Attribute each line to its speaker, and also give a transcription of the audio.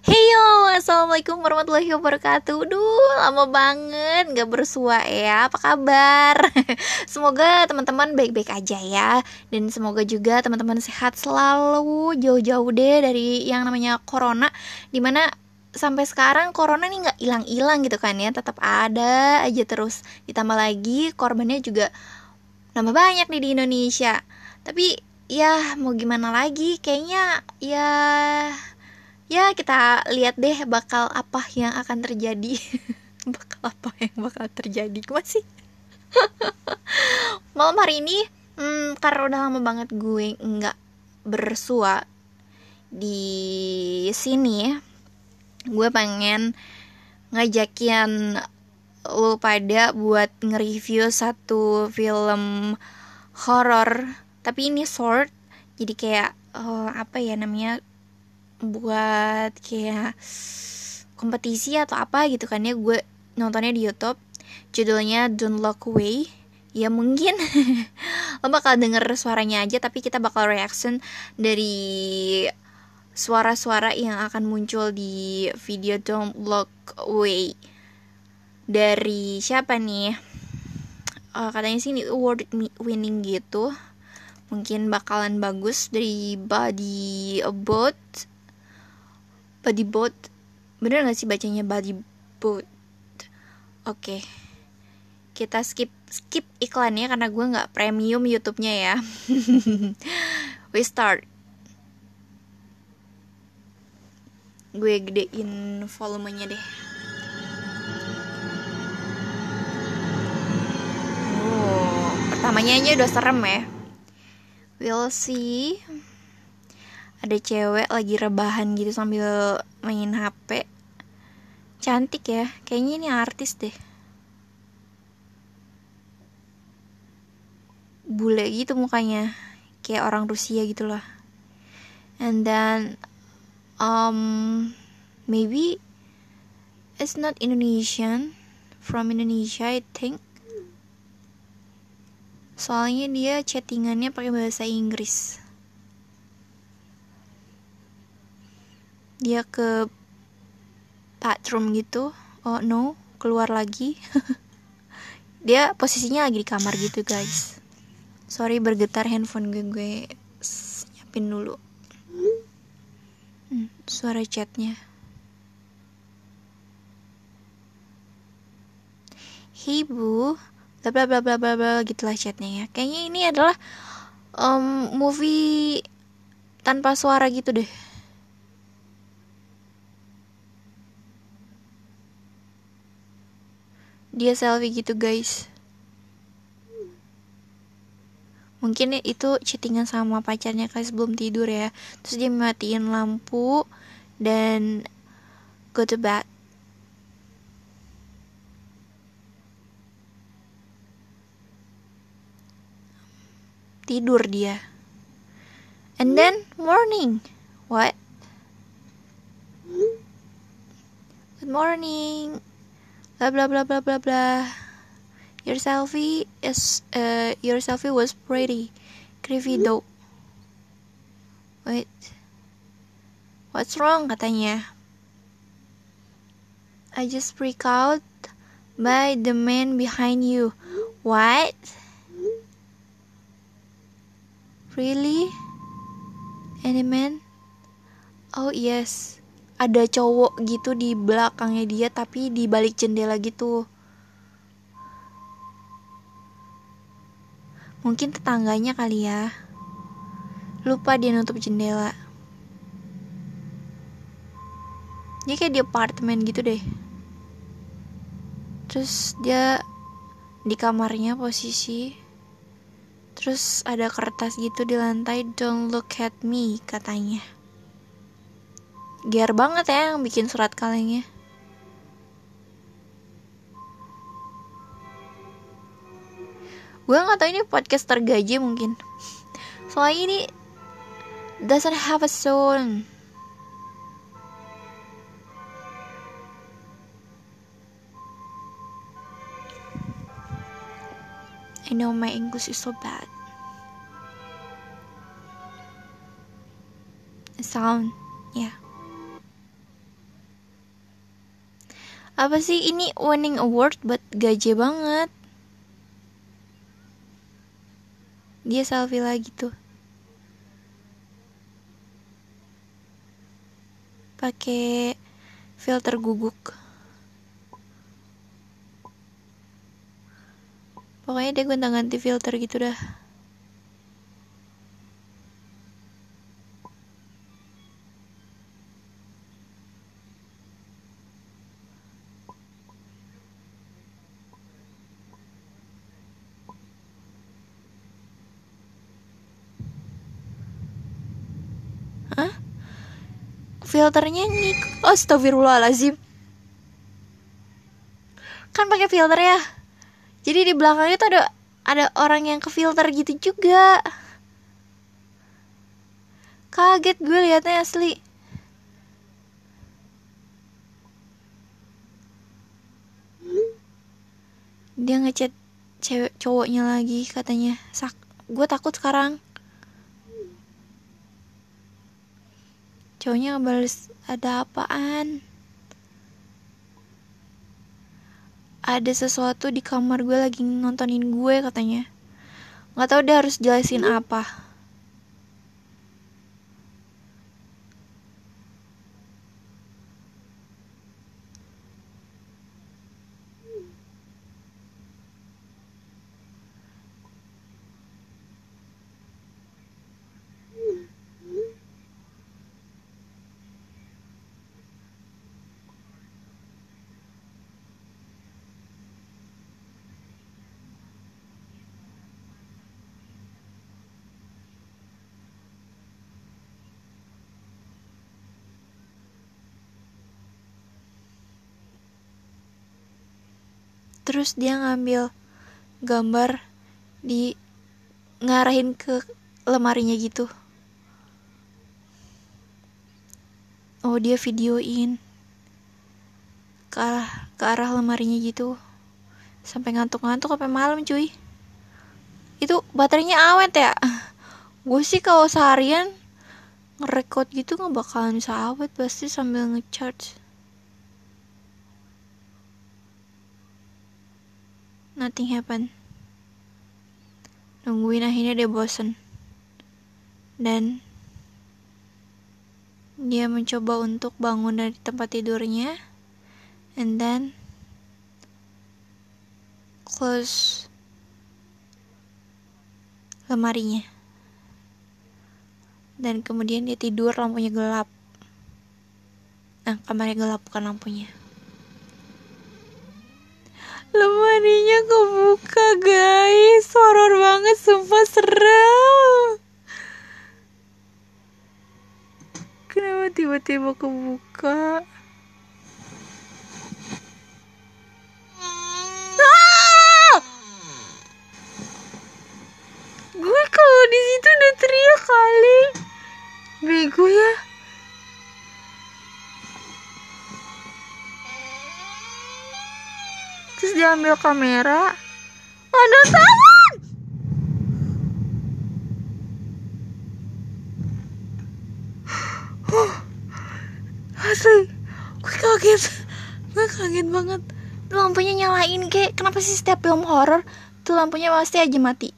Speaker 1: Heyo, assalamualaikum warahmatullahi wabarakatuh. Duh, lama banget nggak bersua ya. Apa kabar? semoga teman-teman baik-baik aja ya, dan semoga juga teman-teman sehat selalu, jauh-jauh deh dari yang namanya corona. Di mana sampai sekarang corona nih nggak hilang-hilang gitu kan ya, tetap ada aja terus. Ditambah lagi korbannya juga nambah banyak nih di Indonesia. Tapi ya mau gimana lagi? Kayaknya ya ya kita lihat deh bakal apa yang akan terjadi. Bakal apa yang bakal terjadi? Gue sih? Malam hari ini hmm, karena udah lama banget gue nggak bersua di sini gue pengen ngajakin lo pada buat nge-review satu film horror tapi ini short jadi kayak uh, apa ya namanya buat kayak kompetisi atau apa gitu kan ya. Gue nontonnya di YouTube. Judulnya Don't Look Away ya mungkin lo bakal denger suaranya aja tapi kita bakal reaction dari suara-suara yang akan muncul di video Don't Look Away dari siapa nih? Uh, katanya sih ini award winning gitu. Mungkin bakalan bagus dari Body About body boat bener gak sih bacanya body boat oke. Okay. kita skip skip iklannya karena gue nggak premium YouTube-nya ya. We start. Gue gedein volumenya deh. Oh pertamanya aja udah serem ya. We'll see ada cewek lagi rebahan gitu sambil main HP cantik ya. Kayaknya ini artis deh. Bule gitu mukanya. Kayak orang Rusia gitu lah and then um maybe it's not Indonesian. From Indonesia I think. Soalnya dia chattingannya pakai bahasa Inggris dia ke bathroom gitu. Oh no keluar lagi. Dia posisinya lagi di kamar gitu guys. Sorry bergetar handphone gue gue siapin dulu. Hmm, suara chatnya. Hey bu. Bla bla bla bla bla bla gitulah chatnya ya. Kayaknya ini adalah um, movie tanpa suara gitu deh dia selfie gitu guys. Mungkin itu chattingan sama pacarnya kali sebelum tidur ya. Terus dia matiin lampu dan go to bed. Tidur dia. And then morning. What? Good morning blah blah blah blah blah blah. Your selfie is uh, your selfie was pretty. Creepy though. Wait. What's wrong katanya? I just freak out by the man behind you. What? Really? Any man? Oh yes ada cowok gitu di belakangnya dia tapi di balik jendela gitu. Mungkin tetangganya kali ya. Lupa dia nutup jendela. Dia kayak di apartemen gitu deh. Terus dia di kamarnya posisi. Terus ada kertas gitu di lantai don't look at me katanya Gear banget ya yang bikin surat kalengnya. Gue gak tau ini podcast tergaji mungkin. Soalnya ini doesn't have a sound. I know my English is so bad. Sound, yeah. Apa sih? Ini winning award buat gaje banget. Dia selfie lagi tuh. Pakai filter guguk. Pokoknya dia gonta ganti filter gitu dah Hah? Filternya nih, astagfirullahalazim. Kan pakai filter ya. Jadi di belakangnya tuh ada ada orang yang ke filter gitu juga. Kaget gue liatnya asli. Dia ngechat cewek cowoknya lagi katanya. Sak, gue takut sekarang. Cowoknya ngebales ada apaan? Ada sesuatu di kamar gue lagi nontonin gue katanya. Nggak tahu dia harus jelasin apa terus dia ngambil gambar di ngarahin ke lemarinya gitu. Oh dia videoin ke arah ke arah lemarinya gitu. Sampai ngantuk-ngantuk sampai malam cuy. Itu baterainya awet ya? Gue sih kalau seharian ngerekod gitu nggak bakalan bisa awet pasti sambil ngecharge nothing happen nungguin akhirnya dia bosen. Dan dia mencoba untuk bangun dari tempat tidurnya and then close lemarinya. Dan kemudian dia tidur lampunya gelap. Nah kamarnya gelap bukan lampunya lemarinya kebuka guys. Horor banget sumpah serem. Kenapa tiba-tiba kebuka terus dia ambil kamera. Ada tangan asli gue kaget. Gue kaget banget. Lampunya nyalain kayak kenapa sih setiap film horor tuh lampunya pasti aja mati